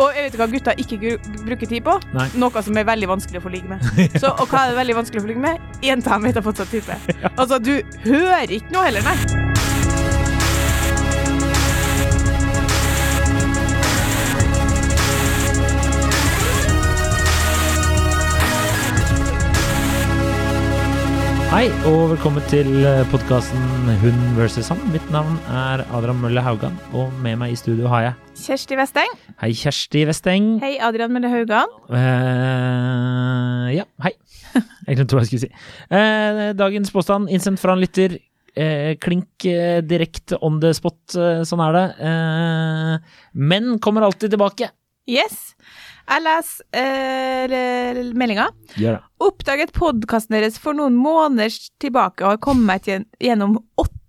Og jeg vet hva gutta ikke bruker tid på? Nei. Noe som er veldig vanskelig å få ligge med. Så, og hva er det veldig vanskelig å få ligge med? Jenta vet jeg fortsatt type. Altså, du hører ikke noe heller, nei. Hei, og velkommen til podkasten Hund versus han. Mitt navn er Adrian Mølle Haugan, og med meg i studio har jeg Kjersti Westeng. Hei, Kjersti Westeng. Hei, Adrian Mølle Haugan. Uh, ja, hei. Jeg glemte hva jeg skulle si. Uh, dagens påstand innsendt fra en lytter. Uh, klink eh, direkte on the spot, eh, sånn er det. men kommer alltid tilbake. Yes. Jeg leser eh, meldinga. Yeah. Oppdaget podkasten deres for noen måneder tilbake og har kommet gjennom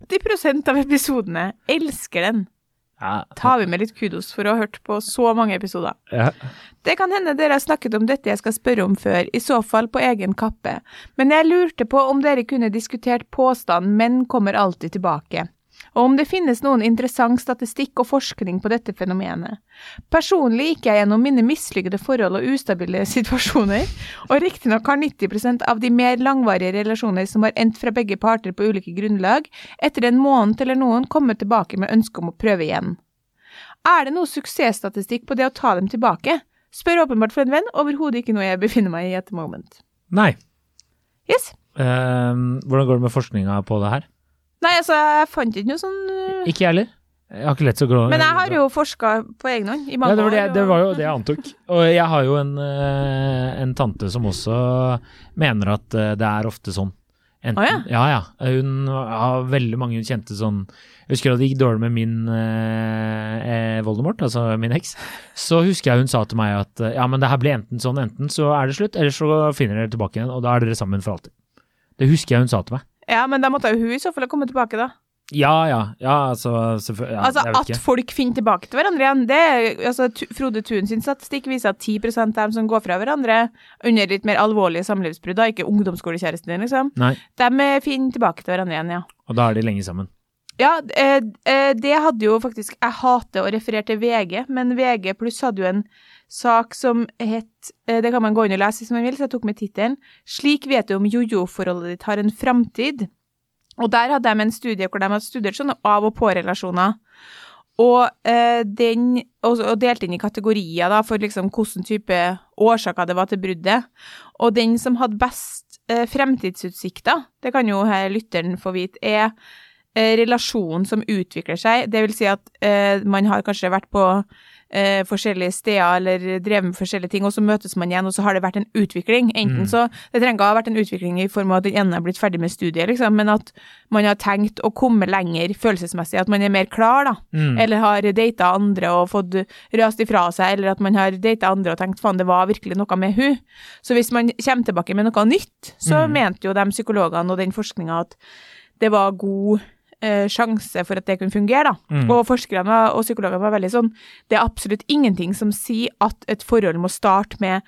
80% av episodene. Elsker den. Ja. Tar vi med litt kudos for å ha hørt på så mange episoder. Ja. Det kan hende dere har snakket om dette jeg skal spørre om før, i så fall på egen kappe, men jeg lurte på om dere kunne diskutert påstanden 'menn kommer alltid tilbake', og om det finnes noen interessant statistikk og forskning på dette fenomenet. Personlig gikk jeg gjennom mine mislykkede forhold og ustabile situasjoner, og riktignok har 90% av de mer langvarige relasjoner som har endt fra begge parter på ulike grunnlag, etter en måned eller noen kommet tilbake med ønske om å prøve igjen. Er det noe suksessstatistikk på det å ta dem tilbake? Spør åpenbart for en venn, overhodet ikke noe jeg befinner meg i at the moment. Nei. Yes. Uh, hvordan går det med forskninga på det her? Nei, altså, jeg fant ikke noe sånn øh, Ikke jeg heller. Jeg har ikke lett så glad Men jeg har jo forska på egen hånd i mange ja, det, var det, år. det var jo det jeg antok. Og jeg har jo en, eh, en tante som også mener at eh, det er ofte sånn. Enten, oh, ja, ja. Hun har veldig mange hun kjente sånn Jeg husker at det gikk dårlig med min eh, eh, Voldemort, altså min heks. Så husker jeg hun sa til meg at eh, ja, men det her blir enten sånn, enten så er det slutt, eller så finner dere tilbake igjen, og da er dere sammen for alltid. Det husker jeg hun sa til meg. Ja, men da måtte jo hun i så fall ha kommet tilbake, da. Ja, ja, ja, altså selvfølgelig. Ja, altså, at ikke. folk finner tilbake til hverandre igjen, det er altså, Frode Thun sin statistikk viser at 10 av dem som går fra hverandre under litt mer alvorlige samlivsbrudd, da, ikke ungdomsskolekjæresten din, liksom, Nei, de eh, finner tilbake til hverandre igjen, ja. og da er de lenge sammen. Ja, eh, eh, det hadde jo faktisk Jeg hater å referere til VG, men VG pluss hadde jo en sak som het eh, Det kan man gå inn og lese hvis man vil, så jeg tok med tittelen 'Slik vet du om jojo-forholdet ditt har en framtid'. Og der hadde de en studie hvor de hadde studert sånne av- og på-relasjoner. Og, eh, den, og, og delte inn i kategorier da, for liksom hvilken type årsaker det var til bruddet. Og den som hadde best eh, fremtidsutsikter, det kan jo her lytteren få vite, er eh, relasjonen som utvikler seg. Det vil si at eh, man har kanskje vært på eh, forskjellige steder eller drevet med forskjellige ting, og så møtes man igjen, og så har det vært en utvikling. Enten Mm. så Det trenger ikke å ha vært en utvikling i form av at den ene har blitt ferdig med studiet, liksom, men at man har tenkt å komme lenger følelsesmessig, at man er mer klar, da. Mm. Eller har data andre og fått røst ifra seg, eller at man har data andre og tenkt faen, det var virkelig noe med hun. Så hvis man kommer tilbake med noe nytt, så Mm. mente jo de psykologene og den forskninga at det var god eh, sjanse for at det kunne fungere, da. Mm. Og forskerne og psykologene var veldig sånn Det er absolutt ingenting som sier at et forhold må starte med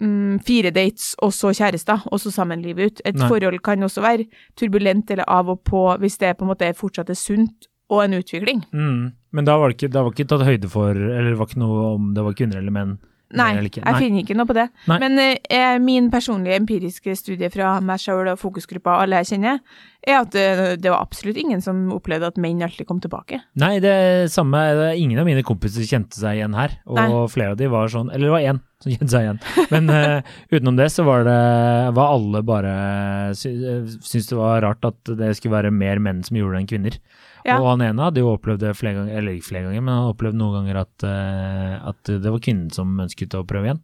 mm, fire dates, og så kjærester, og så sammen livet ut. Et Nei. forhold kan også være turbulent eller av og på, hvis det på en måte fortsatt er sunt og en utvikling. Mm. Men da var det ikke, da var det ikke tatt høyde for Eller det var ikke noe om det var kvinner eller menn? Nei, Nei, jeg finner ikke noe på det. Nei. Men eh, min personlige empiriske studie fra meg sjøl og fokusgruppa alle jeg kjenner, er at det, det var absolutt ingen som opplevde at menn alltid kom tilbake. Nei, det samme Ingen av mine kompiser kjente seg igjen her. Og Nei. flere av de var sånn Eller det var én som kjente seg igjen. Men uh, utenom det så var det var alle bare sy syntes det var rart at det skulle være mer menn som gjorde det enn kvinner. Ja. Og han ene hadde jo opplevd det flere ganger, eller ikke flere ganger, men han hadde opplevd noen ganger at, uh, at det var kvinnen som ønsket å prøve igjen.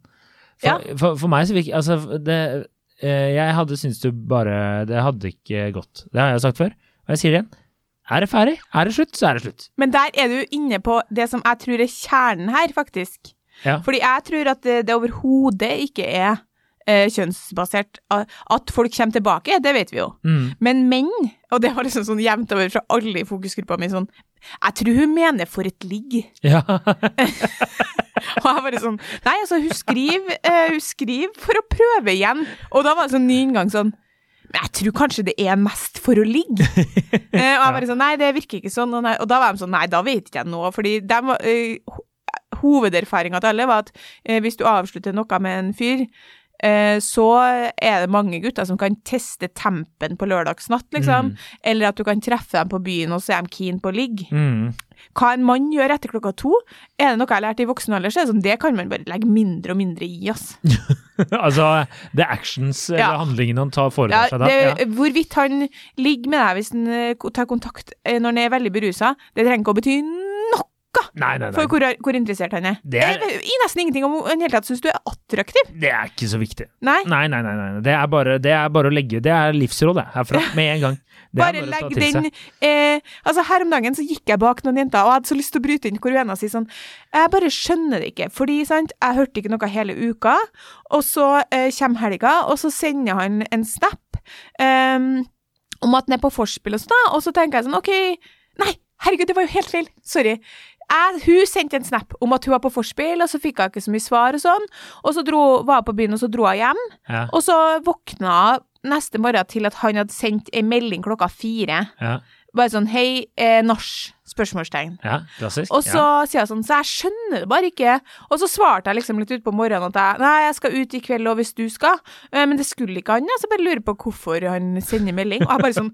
For, Ja. for, for meg så virker Altså, det eh, Jeg hadde syntes du bare Det hadde ikke gått. Det har jeg sagt før, og jeg sier det igjen. Er det ferdig? Er det slutt, så er det slutt. Men der er du inne på det som jeg tror er kjernen her, faktisk. Ja. Fordi jeg tror at det, det overhodet ikke er eh, kjønnsbasert. At folk kommer tilbake, det vet vi jo. Mm. Men menn, og det var liksom sånn jevnt over fra alle i fokusgruppa mi, sånn Jeg tror hun mener for et ligg. Ja. Og jeg bare sånn Nei, altså, hun skriver, uh, hun skriver for å prøve igjen. Og da var det sånn ny inngang sånn Men jeg tror kanskje det er mest for å ligge. uh, og jeg bare sånn Nei, det virker ikke sånn. Og, nei, og da var de sånn Nei, da vet ikke jeg noe. Fordi de var uh, Hovederfaringa til alle var at eh, hvis du avslutter noe med en fyr, eh, så er det mange gutter som kan teste tempen på lørdagsnatt, liksom. Eller at du kan treffe dem på byen, og så er de keen på å ligge. Mm. Hva en mann gjør etter klokka to, er det noe jeg har lært i voksen alder, så er det sånn, det kan man bare legge mindre og mindre i, ass. altså, det er actions, eller Ja. handlingene han tar for foretar seg da. det, Ja. Hvorvidt han ligger med deg hvis han eh, tar kontakt eh, når han er veldig berusa, det trenger ikke å bety noe Nei, nei, for hvor, hvor interessert han er. Det er- I nesten ingenting om han i hele tatt syns du er attraktiv. Det er ikke så viktig. Nei. Nei, nei, nei. nei. Det, er bare, det er bare å legge Det er livsråd, det, herfra. Med en gang. Er Bare legg den eh, Altså, her om dagen så gikk jeg bak noen jenter, og jeg hadde så lyst til å bryte inn hvor ena sier sånn Jeg bare skjønner det ikke, fordi, sant, jeg hørte ikke noe hele uka, og så eh, kommer helga, og så sender han en snap eh, om at han er på forspill og sånn, og så tenker jeg sånn OK Nei, herregud, det var jo helt feil. Sorry. Jeg, hun sendte en snap om at hun var på forspill, og så fikk hun ikke så mye svar og sånn. Og så dro, var hun på byen, og så dro hun hjem. Ja, Og så våkna hun neste morgen til at han hadde sendt ei melding klokka fire. ja, Bare sånn hei, eh, nach? Spørsmålstegn. ja. Klassisk. Og så sier jeg sånn, så jeg skjønner det bare ikke. Og så svarte jeg liksom litt utpå morgenen at jeg, nei, jeg skal ut i kveld og hvis du skal. Eh, Men det skulle ikke han, ja. Så jeg bare lurer på hvorfor han sender melding. Og jeg bare sånn,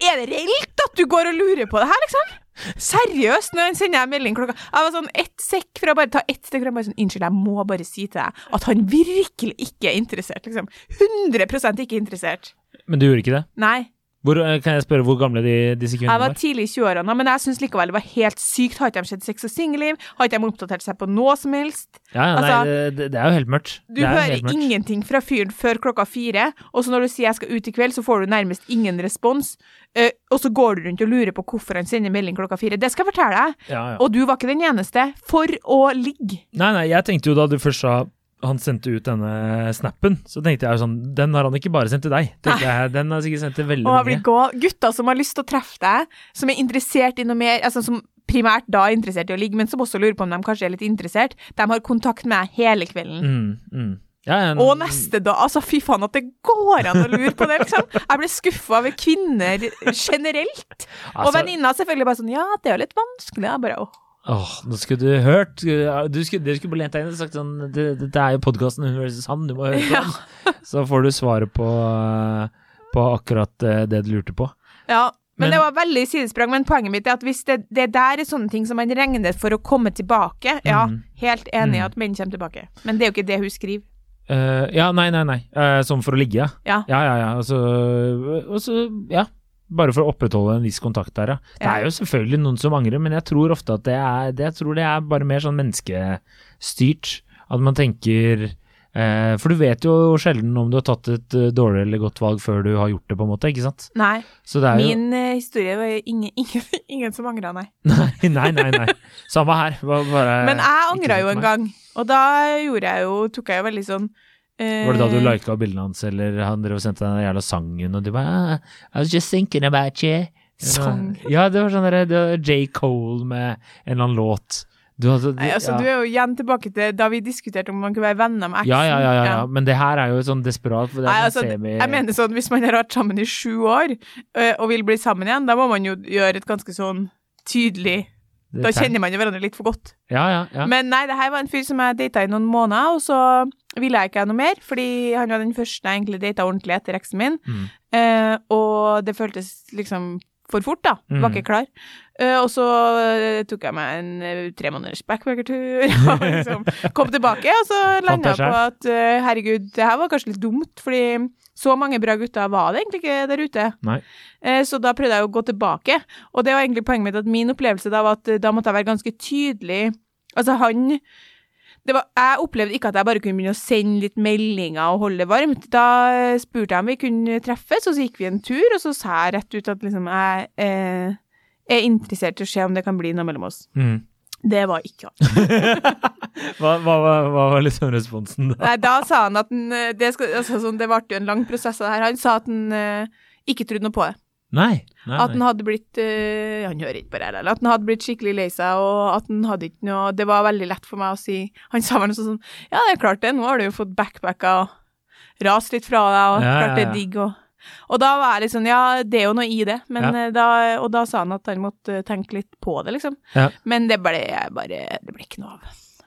er det reelt at du går og lurer på det her, liksom? Seriøst, når han sender jeg melding klokka Jeg var sånn ett sekk fra bare ta ett sekk fra bare sånn Unnskyld, jeg må bare si til deg at han virkelig ikke er interessert, liksom. 100 ikke interessert. Men du gjorde ikke det? Nei. Hvor, eh, kan jeg spørre hvor gamle de, disse Jeg kvinnene var var? tidlig i 20-årene, men jeg syns likevel det var helt sykt. Har ikke de sett Sex og singelliv? Har ikke de oppdatert seg på noe som helst? Ja, ja, nei, altså, det, det er jo helt mørkt. Du er hører mørkt. ingenting fra fyren før klokka fire, og så når du sier 'jeg skal ut i kveld', så får du nærmest ingen respons. Uh, og så går du rundt og lurer på hvorfor han sender melding klokka fire. Det skal jeg fortelle deg. Ja, ja. Og du var ikke den eneste. For å ligge. Nei, nei, jeg tenkte jo da du først sa han sendte ut denne snappen, så tenkte jeg sånn Den har han ikke bare sendt til deg. Jeg, Den har sikkert sendt til veldig Og han mange. blir gå gutter som har lyst til å treffe deg, som er interessert i noe mer, altså som primært da er interessert i å ligge, men som også lurer på om de kanskje er litt interessert, de har kontakt med deg hele kvelden. Mm, mm. Ja, en... Og neste dag, altså fy faen at det går an å lure på det, liksom. Jeg ble skuffa over kvinner generelt. Og altså, venninna selvfølgelig bare sånn, ja, det er jo litt vanskelig. Jeg bare, åh. Åh, nå skulle du hørt du skulle, Dere skulle bare lent deg inn og sagt sånn det, Dette er jo podkasten Hun versus han, du må høre på den. Så får du svaret på, eh, på akkurat eh, det du lurte på. Ja, men, Men- det var veldig sidesprang. Men poenget mitt er at hvis det, det der er sånne ting som man regner for å komme tilbake, ja, Mhm. helt enig i mm. at menn kommer tilbake. Men det er jo ikke det hun skriver. Uh, ja, nei, nei, nei. Uh, som for å ligge, ja. Ja. Ja, ja, ja. Og så, og så ja. Bare for å opprettholde en viss kontakt der, ja. Det er jo selvfølgelig noen som angrer, men jeg tror ofte at det er, det, det er bare mer sånn menneskestyrt. At man tenker eh, For du vet jo sjelden om du har tatt et eh, dårlig eller godt valg før du har gjort det, på en måte, ikke sant? Nei, Så det er jo min eh, historie var ingen, ingen, ingen som angra, nei. Nei, nei, nei. nei. Samme her. Bare, Men jeg angra jo en gang, og da gjorde jeg jo, tok jeg jo veldig sånn Var det da du lika bildene hans, eller han drev og sendte deg den jævla sangen, og du bare ah, I was just thinking about you. Sang? Ja, det var sånn derre J. Cole med en eller annen låt. Du hadde Nei, altså, ja. Du er jo igjen tilbake til da vi diskuterte om man kunne være venner med eksen. ja, ja, ja, ja, men det her er jo sånn desperat. Det Nei, altså, sånn semi... jeg mener sånn, Hvis man har vært sammen i sju år ø, og vil bli sammen igjen, da må man jo gjøre et ganske sånn tydelig Da er kjenner man jo hverandre litt for godt. Ja, ja, ja. Men nei, det her var en fyr som jeg data i noen måneder, og så ville jeg ikke ha noe mer, fordi han var den første jeg egentlig data ordentlig etter eksen min. Mm. Eh, og det føltes liksom for fort, da. Var Mm. ikke klar. Eh, og så eh, tok jeg meg en eh, tre måneders backpackertur og liksom kom tilbake, og så landa jeg på at uh, herregud, det her var kanskje litt dumt, fordi så mange bra gutter var det egentlig ikke der ute. Eh, så da prøvde jeg å gå tilbake, og det var egentlig poenget mitt at min opplevelse da var at da måtte jeg være ganske tydelig. Altså, han var, jeg opplevde ikke at jeg bare kunne begynne å sende litt meldinger og holde det varmt. Da spurte jeg om vi kunne treffes, og så gikk vi en tur, og så sa jeg rett ut at liksom jeg eh, er interessert i å se om det kan bli noe mellom oss. Mm. Det var ikke han. Hva, hva, hva, var liksom responsen da? Nei, da sa han at han, eh, det, skal, altså, sånn, det ble jo en lang prosess av det her. Han sa at han eh, ikke trodde noe på det. Nei. nei, At han hadde blitt øh, Han hører ikke på det her, eller at han hadde blitt skikkelig lei seg, og at han hadde ikke noe Det var veldig lett for meg å si Han sa vel noe sånn Ja, det er klart det, nå har du jo fått backpacka og rast litt fra deg, og Ja, ja, klart det er digg, og Og da var jeg litt sånn Ja, det er jo noe i det, men Ja. eh, da Og da sa han at han måtte tenke litt på det, liksom. Ja. Men det ble bare Det ble ikke noe av.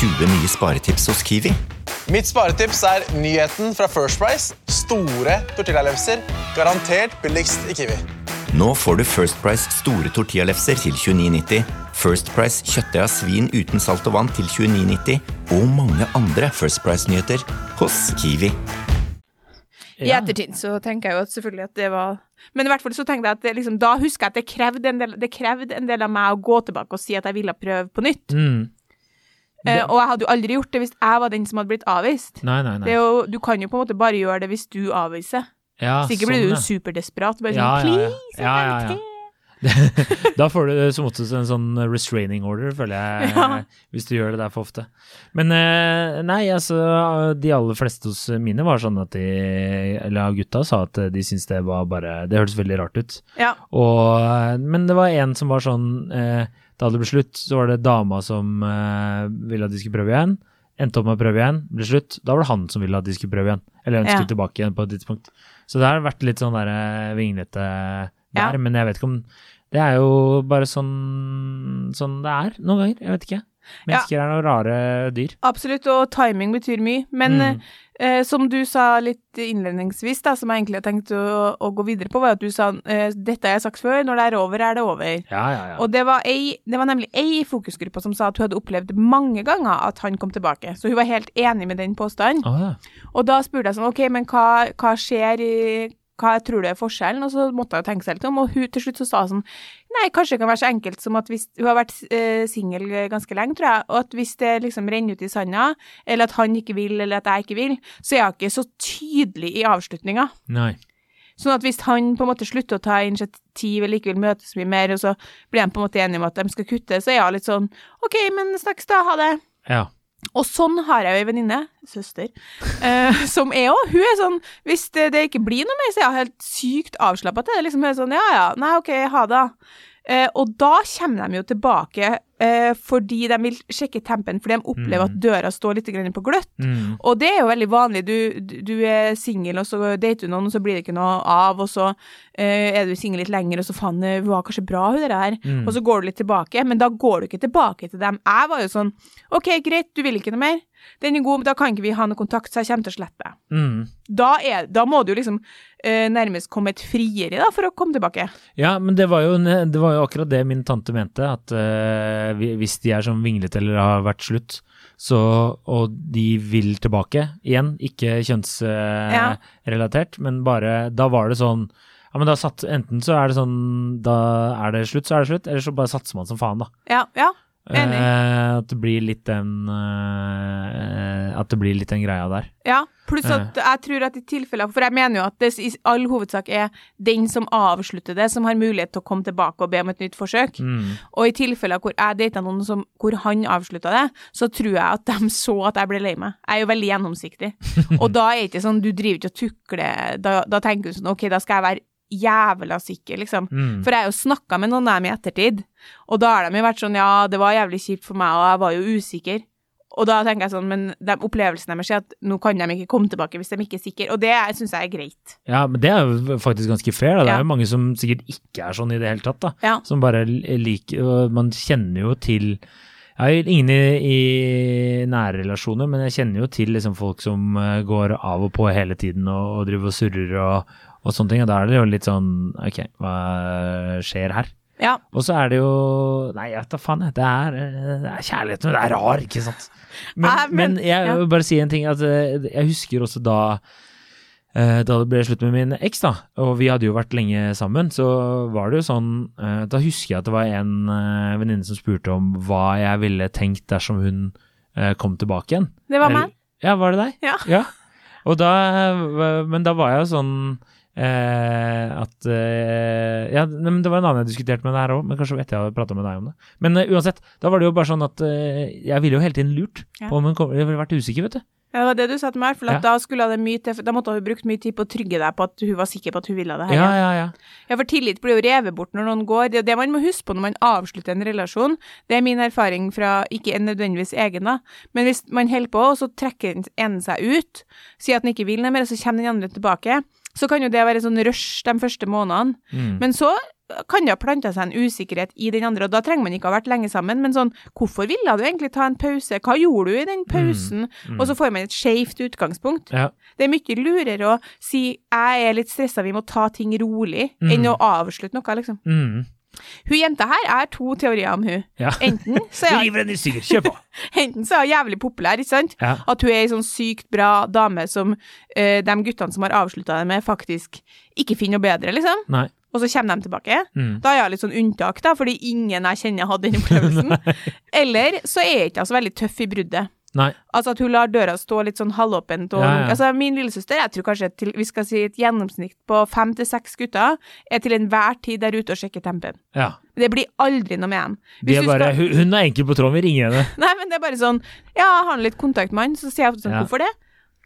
20 nye sparetips hos Kiwi. Mitt sparetips er nyheten fra First Price. Store tortillalefser. Garantert billigst i Kiwi. Nå får du First Price store tortillalefser til 29,90, First Price kjøttdeig av svin uten salt og vann til 29,90 og mange andre First Price-nyheter hos Kiwi. I ettertid så tenker jeg jo at selvfølgelig at det var Men i hvert fall så tenkte jeg at det liksom, da husker jeg at det krevde en del, det krevde en del av meg å gå tilbake og si at jeg ville prøve på nytt. Mm. Eh, og jeg hadde jo aldri gjort det hvis jeg var den som hadde blitt avvist. Nei, nei, Det nei. jo, du kan jo på en måte bare gjøre det hvis du avviser. Ja, Sikkert blir du sånn, jo superdesperat. Bare sånn, ja, ja. Ja, ja. Da får du som oftest en sånn restraining order, føler jeg, Ja. hvis du gjør det der for ofte. Men eh, nei, altså, de aller fleste hos mine var sånn at de, eller gutta, sa at de syntes det var bare Det hørtes veldig rart ut. Ja. Og, men det var en som var sånn eh, Da det ble slutt, så var det dama som eh, ville at de skulle prøve igjen. Endte opp med å prøve igjen, ble slutt. Da var det han som ville at de skulle prøve igjen. Eller ønsket Ja. tilbake igjen på et tidspunkt. Så det har vært litt sånn der eh, vinglete der, Ja. men jeg vet ikke om Det er jo bare sånn, sånn det er noen ganger. Jeg vet ikke. Mennesker er noen rare dyr. Absolutt, og timing betyr mye. Men Mm. Eh, som du sa litt innledningsvis, da, som jeg egentlig har tenkt å, å gå videre på, var at du sa eh, dette har jeg sagt før, når det er over, er det over. Ja, ja, ja. Og det var, ei, det var nemlig ei i fokusgruppa som sa at hun hadde opplevd mange ganger at han kom tilbake. Så hun var helt enig med den påstanden. Oh, ja. Og da spurte jeg sånn, ok, men hva, hva skjer i hva jeg tror du er forskjellen? Og så måtte jeg jo tenke seg litt om, og hun til slutt så sa hun sånn Nei, kanskje det kan være så enkelt som at hvis Hun har vært eh, singel ganske lenge, tror jeg, og at hvis det liksom renner ut i sanda, eller at han ikke vil, eller at jeg ikke vil, så er jeg ikke så tydelig i avslutninga. Nei. Sånn at hvis han på en måte slutter å ta initiativ eller ikke vil møtes mye mer, og så blir de på en måte enige om at de skal kutte, så er jeg litt sånn OK, men snakkes da, ha det. Ja. Og sånn har jeg jo ei venninne, søster, eh, som er òg. Hun er sånn Hvis det, det ikke blir noe mer, så er hun helt sykt avslappa til det. Liksom er sånn Ja ja, nei OK, ha det. Eh, og da kommer de jo tilbake eh, fordi de vil sjekke tempen, fordi de opplever at døra står litt på gløtt. Mm. Og det er jo veldig vanlig. Du, du er singel, og så dater du noen, og så blir det ikke noe av, og så eh, er du singel litt lenger, og så faen, det var kanskje bra, hun der her. Mm. Og så går du litt tilbake, men da går du ikke tilbake til dem. Jeg var jo sånn OK, greit, du vil ikke noe mer. Den er god, men da kan ikke vi ha noe kontakt, så jeg kommer til å slette deg. Mm. Da, er, da må du jo liksom eh, nærmest kom et frieri da, for å komme tilbake. Ja, men det var, jo, det var jo akkurat det min tante mente, at eh, hvis de er sånn vinglete eller har vært slutt, så, og de vil tilbake igjen, ikke kjønnsrelatert, men bare, da var det sånn, ja, men da satt, enten så er det sånn, da er det slutt, så er det slutt, eller så bare satser man som faen da. Ja, ja. Eh, at det blir litt den, eh, at det blir litt den greia der. Ja, pluss at jeg tror at i tilfeller For jeg mener jo at det i all hovedsak er den som avslutter det, som har mulighet til å komme tilbake og be om et nytt forsøk. Mm. Og i tilfeller hvor jeg data noen som, hvor han avslutta det, så tror jeg at de så at jeg ble lei meg. Jeg er jo veldig gjennomsiktig. og da er det ikke sånn, du driver ikke og tukler. Da, da tenker du sånn, OK, da skal jeg være jævla sikker, liksom. Mm. For jeg har jo snakka med noen av dem i ettertid, og da har de jo vært sånn, ja, det var jævlig kjipt for meg, og jeg var jo usikker. Og da tenker jeg sånn, men de opplevelsene deres er at nå kan de ikke komme tilbake hvis de ikke er sikre, og det syns jeg er greit. Ja, men det er jo faktisk ganske fair. Da. Det er jo mange som sikkert ikke er sånn i det hele tatt. da. Ja. Som bare liker Man kjenner jo til Jeg har ingen i, i nære relasjoner, men jeg kjenner jo til liksom folk som eh, går av og på hele tiden og, og driver og surrer og, og sånne ting. Og da er det jo litt sånn ok, hva skjer her? Ja. Og så er det jo Nei, jeg vet da faen. Det er, det er kjærligheten, men det er rar, ikke sant. Men, Nei, men- men jeg ja. vil bare si en ting, at eh, jeg husker også da eh, da det ble slutt med min eks, da, og vi hadde jo vært lenge sammen, så var det jo sånn eh, Da husker jeg at det var en venninne som spurte om hva jeg ville tenkt dersom hun kom tilbake igjen. Det var meg. Ja, var det deg? Ja. Og da, men da var jeg jo sånn eh, at eh, Ja, men det var en annen jeg diskuterte med deg her òg, men kanskje etter jeg hadde prata med deg om det. Men eh, uansett, da var det jo bare sånn at eh, jeg ville jo hele tiden lurt Ja. på om hun kom Jeg ville vært usikker, vet du. Ja, det var det du sa til meg, for Ja. da skulle det mye til, da måtte hun brukt mye tid på å trygge deg på at hun var sikker på at hun ville det her. Ja, ja, ja. Ja, for tillit blir jo revet bort når noen går. Det er det man må huske på når man avslutter en relasjon. Det er min erfaring fra ikke nødvendigvis egen, da. Men hvis man holder på, og så trekker den ene seg ut, sier at den ikke vil noe mer, og så kommer den andre tilbake, så kan jo det være sånn rush de første månedene. Mm. Men så kan det ha planta seg en usikkerhet i den andre, og da trenger man ikke ha vært lenge sammen, men sånn, hvorfor ville du egentlig ta en pause? Hva gjorde du i den pausen? Og så får man et skeivt utgangspunkt. Ja. Det er mye lurere å si 'jeg er litt stressa, vi må ta ting rolig', Mm. enn å avslutte noe, liksom. Mm. Hun jenta her er to teorier om hun. ja. Enten så er hun, enten så er hun jævlig populær, ikke sant? Ja. At hun er ei sånn sykt bra dame som uh, de guttene som har avslutta det med, faktisk ikke finner noe bedre, liksom. Nei. Og så kommer de tilbake. Mm. Da er hun litt sånn unntak, da, fordi ingen jeg kjenner hadde den opplevelsen. Eller så er ikke så så veldig tøff i bruddet. Nei. Altså at hun lar døra stå litt sånn halvåpent. Og, Ja, ja. Altså min lillesøster, jeg tror kanskje til, vi skal si et gjennomsnitt på fem til seks gutter, er til enhver tid der ute og sjekker tempen. Ja. Det blir aldri noe med dem. Er bare, skal- hun, er enkel på tråden, vi ringer henne. Nei, men det er bare sånn Ja, har han litt kontakt med han? Så sier jeg sånn, hvorfor det?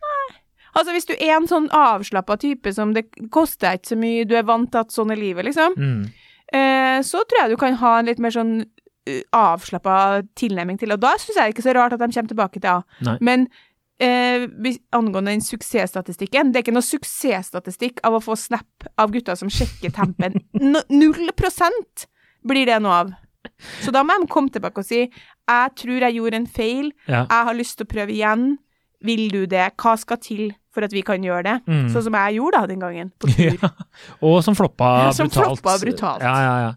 Nei. Altså, hvis du er en sånn avslappa type som det koster ikke så mye, du er vant til at sånn er livet, liksom, Mm. eh, så tror jeg du kan ha en litt mer sånn avslappa tilnærming til Og da syns jeg ikke så rart at de kommer tilbake til A. Nei. Men eh, angående den suksessstatistikken, det er ikke noe suksessstatistikk av å få snap av gutter som sjekker tempen. Null prosent blir det noe av. Så da må de komme tilbake og si jeg tror jeg gjorde en feil, Ja. jeg har lyst til å prøve igjen. Vil du det? Hva skal til for at vi kan gjøre det? Mm. Sånn som jeg gjorde da den gangen, på tur. Ja. Og som floppa Ja, som brutalt. floppa brutalt. Ja, ja, ja.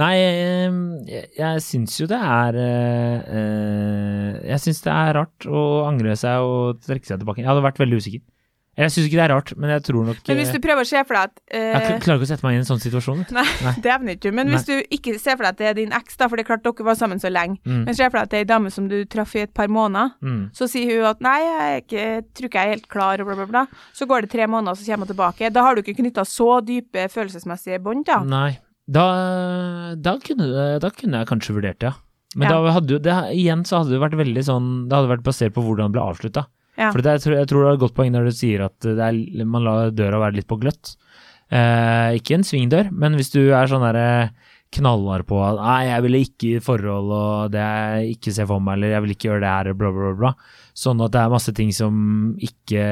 Nei, eh, jeg, jeg syns jo det er eh, eh, Jeg syns det er rart å angre seg og trekke seg tilbake. Jeg hadde vært veldig usikker. Jeg syns ikke det er rart, men jeg tror nok Men hvis du prøver å se for deg at Jeg eh, klarer ikke å sette meg inn i en sånn situasjon. Nei, Nei. det evner ikke du. Men hvis du ikke ser for deg at det er din eks, da, for det er klart dere var sammen så lenge, Mm. men ser for deg at det er ei dame som du traff i et par måneder, Mm. så sier hun at nei, jeg ikke, tror ikke jeg er helt klar, og bla, bla, bla. Så går det tre måneder, så kommer hun tilbake. Da har du ikke knytta så dype følelsesmessige bånd, da. Nei. Da, da, kunne, det- da kunne jeg kanskje vurdert det, ja. Men Ja. da hadde jo det, igjen så hadde det vært veldig sånn Det hadde vært basert på hvordan det ble avslutta. Ja. For det, jeg, tror, jeg tror det er et godt poeng når du sier at det er, man lar døra være litt på gløtt. Eh, ikke en svingdør, men hvis du er sånn derre knallhard på at nei, jeg ville ikke i forhold og det jeg ikke ser for meg, eller jeg vil ikke gjøre det her, bla, bla, bla. Sånn at det er masse ting som ikke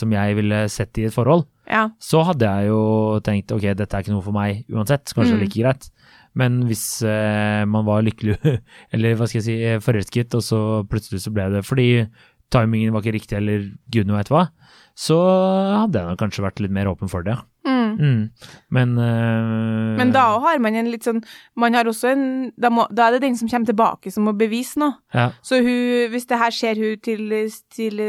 Som jeg ville sett i et forhold. Ja. Så hadde jeg jo tenkt ok, dette er ikke noe for meg uansett, kanskje det er Mm. like greit. Men hvis eh, man var lykkelig, eller hva skal jeg si, eh, forelsket, og så plutselig så ble det fordi timingen var ikke riktig, eller gud veit hva, så hadde jeg nok kanskje vært litt mer åpen for det. Mm. Men eh, Men da har man en litt sånn Man har også en da, må, da er det den som kommer tilbake, som må bevise noe. ja. Så hun, hvis det her skjer hun til, til,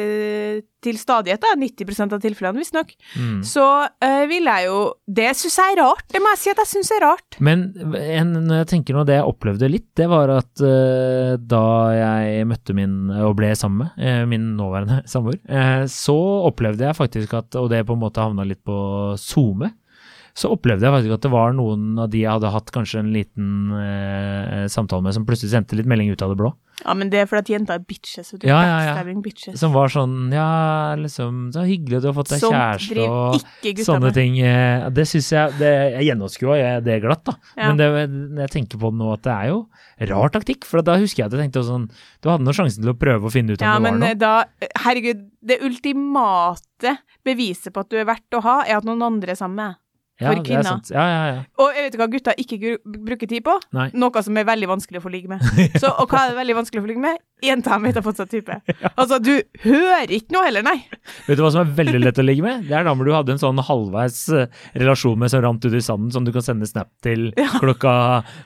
til stadighet, da, 90% av tilfellene visstnok, Mm. så uh, vil jeg jo Det syns jeg er rart. Det må jeg si at jeg syns er rart. Men en, jeg tenker nå, det jeg opplevde litt, det var at uh, da jeg møtte min, og ble sammen med, uh, min nåværende samboer, så opplevde jeg faktisk at, og det på en måte havna litt på SoMe, så opplevde jeg faktisk at det var noen av de jeg hadde hatt kanskje en liten eh, samtale med, som plutselig sendte litt melding ut av det blå. Ja, men det er fordi at jenta er bitches. Og du Ja, er ja, ja. bitches. Som var sånn, ja, liksom, så hyggelig at du har fått deg Sånt kjæreste og sånne ting. eh, Det syns jeg det, Jeg gjennomskua det det glatt, da. Ja. Men det, når jeg tenker på det nå, at det er jo rar taktikk. For da husker jeg at jeg tenkte sånn Du hadde nå sjansen til å prøve å finne ut om Ja, det var men noe. men da Herregud, det ultimate beviset på at du er verdt å ha, er at noen andre er sammen med. For er kvinner. Ja, ja, ja. Og jeg vet hva gutter ikke bruker tid på? Nei. Noe som er veldig vanskelig å få ligge med. Så, og hva er det veldig vanskelig å få ligge med? Jenta har fått seg type. Altså, du hører ikke noe heller, nei. Vet du hva som er veldig lett å ligge med? Det er damer du hadde en sånn halvveis eh, relasjon med som rant ut i sanden, som du kan sende snap til klokka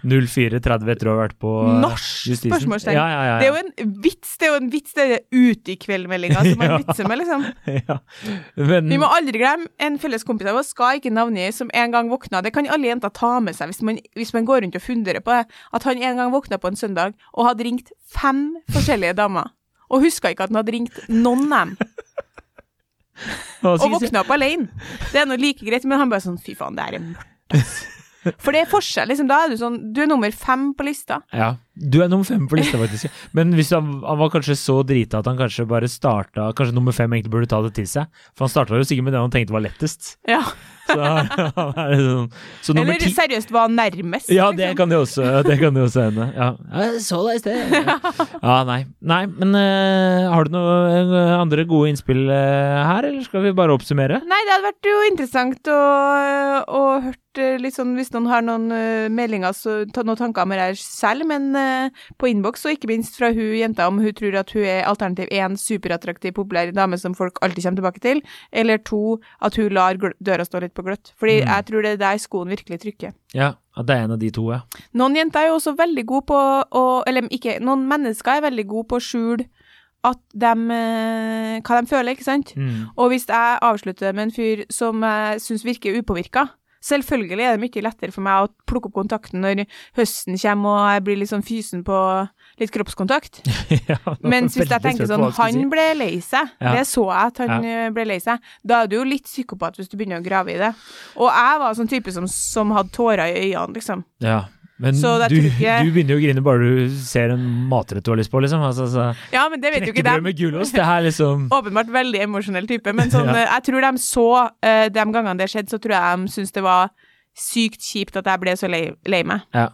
04.30 etter å ha vært på Norsk Nach? Justisen. Spørsmålstegn. Ja, ja, ja, Det er jo en vits, det er jo en vits, det er ute i kveld-meldinga som man vitser med, liksom. ja. Men, Vi må aldri glemme en felles kompis av oss, skal ikke navngi, som en gang våkna Det kan alle jenter ta med seg hvis man, hvis man går rundt og funderer på det. At han en gang våkna på en søndag og hadde ringt fem forskjellige damer. Og huska ikke at han hadde ringt noen av dem. Og våkna opp alene. Det er nå like greit, men han bare sånn Fy faen, det her er mørkt, ass. For det er forskjell, liksom. Da er du sånn Du er nummer fem på lista. Ja, du er nummer fem på lista, faktisk. Men hvis han, han var kanskje så drita at han kanskje bare starta Kanskje nummer fem egentlig burde ta det til seg. For han starta jo sikkert med det han tenkte var lettest. Ja. Så, sånn, så Eller ti seriøst hva nærmest. Ja, det liksom. kan det også, det kan det også hende. Ja. Jeg så deg i sted. Ja, nei. nei men uh, har du noen andre gode innspill eh, her, eller skal vi bare oppsummere? Nei, det hadde vært jo interessant å, å hørt eh, litt sånn hvis noen har noen eh, meldinger, så ta noen tanker om det selv, men uh, på innboks, og ikke minst fra hun jenta om hun tror at hun er alternativ én superattraktiv, populær dame som folk alltid kommer tilbake til, eller to, at hun lar døra stå litt på gløtt. Fordi Mm. jeg tror det er der skoen virkelig trykker. Ja, det er en av de to, ja. Noen jenter er jo også veldig gode på å Eller ikke, noen mennesker er veldig gode på å skjule at de, eh, hva de føler, ikke sant? Mm. Og hvis jeg avslutter med en fyr som jeg syns virker upåvirka Selvfølgelig er det mye lettere for meg å plukke opp kontakten når høsten kommer og jeg blir litt sånn fysen på litt kroppskontakt. ja Mens hvis jeg tenker sånn Han ble lei seg. Ja. Det så jeg at han ja. ble lei seg. Da er du jo litt psykopat hvis du begynner å grave i det. Og jeg var sånn type som, som hadde tårer i øynene, liksom. Ja, men du, jeg du begynner jo å grine bare du ser en matrett du har lyst på, liksom. Altså, så, Ja, men det vet jo ikke dem. med gulost, det her liksom Åpenbart veldig emosjonell type, men sånn, Ja. eh, jeg tror de så eh, De gangene det skjedde, så tror jeg de syntes det var sykt kjipt at jeg ble så lei, lei meg. Ja.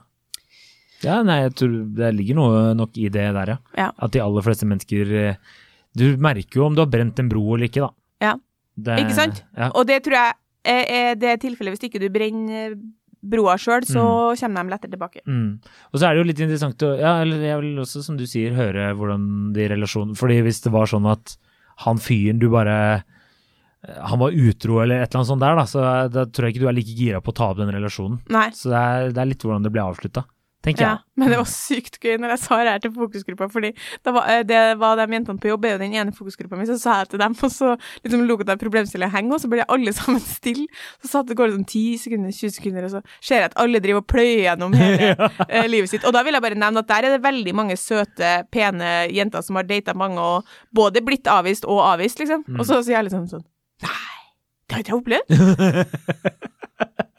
Ja, nei, jeg tror det ligger noe nok i det der, ja. Ja. At de aller fleste mennesker eh, Du merker jo om du har brent en bro eller ikke, da. Ja. Det, Ikke sant? Ja. Og det tror jeg er, det tilfellet hvis ikke du brenner broa sjøl, så kommer de lettere tilbake. Mm. Og så er det jo litt interessant å Ja, eller jeg vil også, som du sier, høre hvordan de relasjonene Fordi hvis det var sånn at han fyren du bare eh, Han var utro eller et eller annet sånt der, da, så da tror jeg ikke du er like gira på å ta opp den relasjonen. Nei. Så det er, det er litt hvordan det ble avslutta, tenker Ja, men det var sykt gøy når jeg sa det her til fokusgruppa, fordi det var, eh, det var de jentene på jobb, er jo den ene fokusgruppa mi, så sa jeg til dem, og så liksom lot jeg problemstillinga henge, og så ble alle sammen stille. Så satt det går det sånn 10 sekunder, 20 sekunder, og så ser jeg at alle driver og pløyer gjennom hele ja. livet sitt. Og da vil jeg bare nevne at der er det veldig mange søte, pene jenter som har data mange, og både blitt avvist og avvist, liksom. Mm. Og så sier jeg liksom sånn Nei, det har ikke jeg opplevd.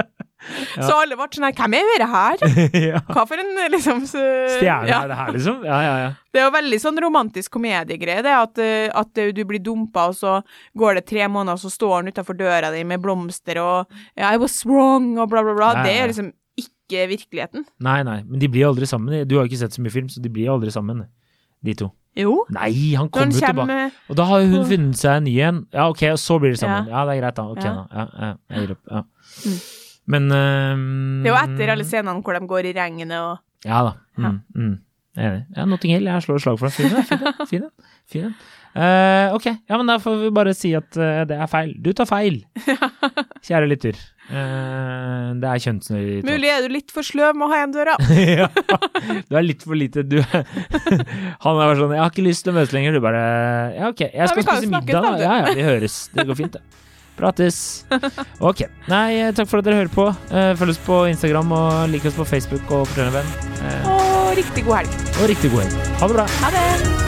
Så alle ble sånn her Hvem er dette her? ja. Hva for en liksom så, Stjerne ja. er det her, liksom? Ja, ja, ja. Det er jo veldig sånn romantisk komediegreie, det at, eh, at eh, du blir dumpa, og så går det tre måneder, og så står han utafor døra di med blomster og I was wrong, og bla, bla, bla. Ja, ja, Det er liksom ikke virkeligheten. Nei, nei, men de blir aldri sammen. Du har jo ikke sett så mye film, så de blir aldri sammen, de to. Jo. Nei, han kommer jo tilbake. Og da har hun funnet seg en ny en. Ja, ok, og så blir de sammen. Ja, Ja. det er greit, da. Ok, Ja. da. Ja, ja, jeg gir opp. Ja. Mm. Men ehm, Det er jo etter alle scenene hvor de går i regnet og Ja da. Mm, mm. Er enig. Ja, Notting Hill, jeg slår slag for den, fin den. Fin den. Eh, ok, ja, men da får vi bare si at uh, det er feil. Du tar feil, kjære lytter. Uh, det er kjønnsnøytralt. Mulig er du litt for sløv med å ha igjen døra. ja, du er litt for lite du, Han er bare sånn 'Jeg har ikke lyst til å møtes lenger.' Du bare 'Ja, ok, jeg Ja, skal jo spise middag, da.' da. Ja, ja, vi høres. Det går fint, det. Prates. Ok. Nei, eh, takk for at dere hører på. Eh, Følg oss på Instagram og lik oss på Facebook og fortell en venn. Eh, Og riktig god helg. Og riktig god helg. Ha det bra. Ha det.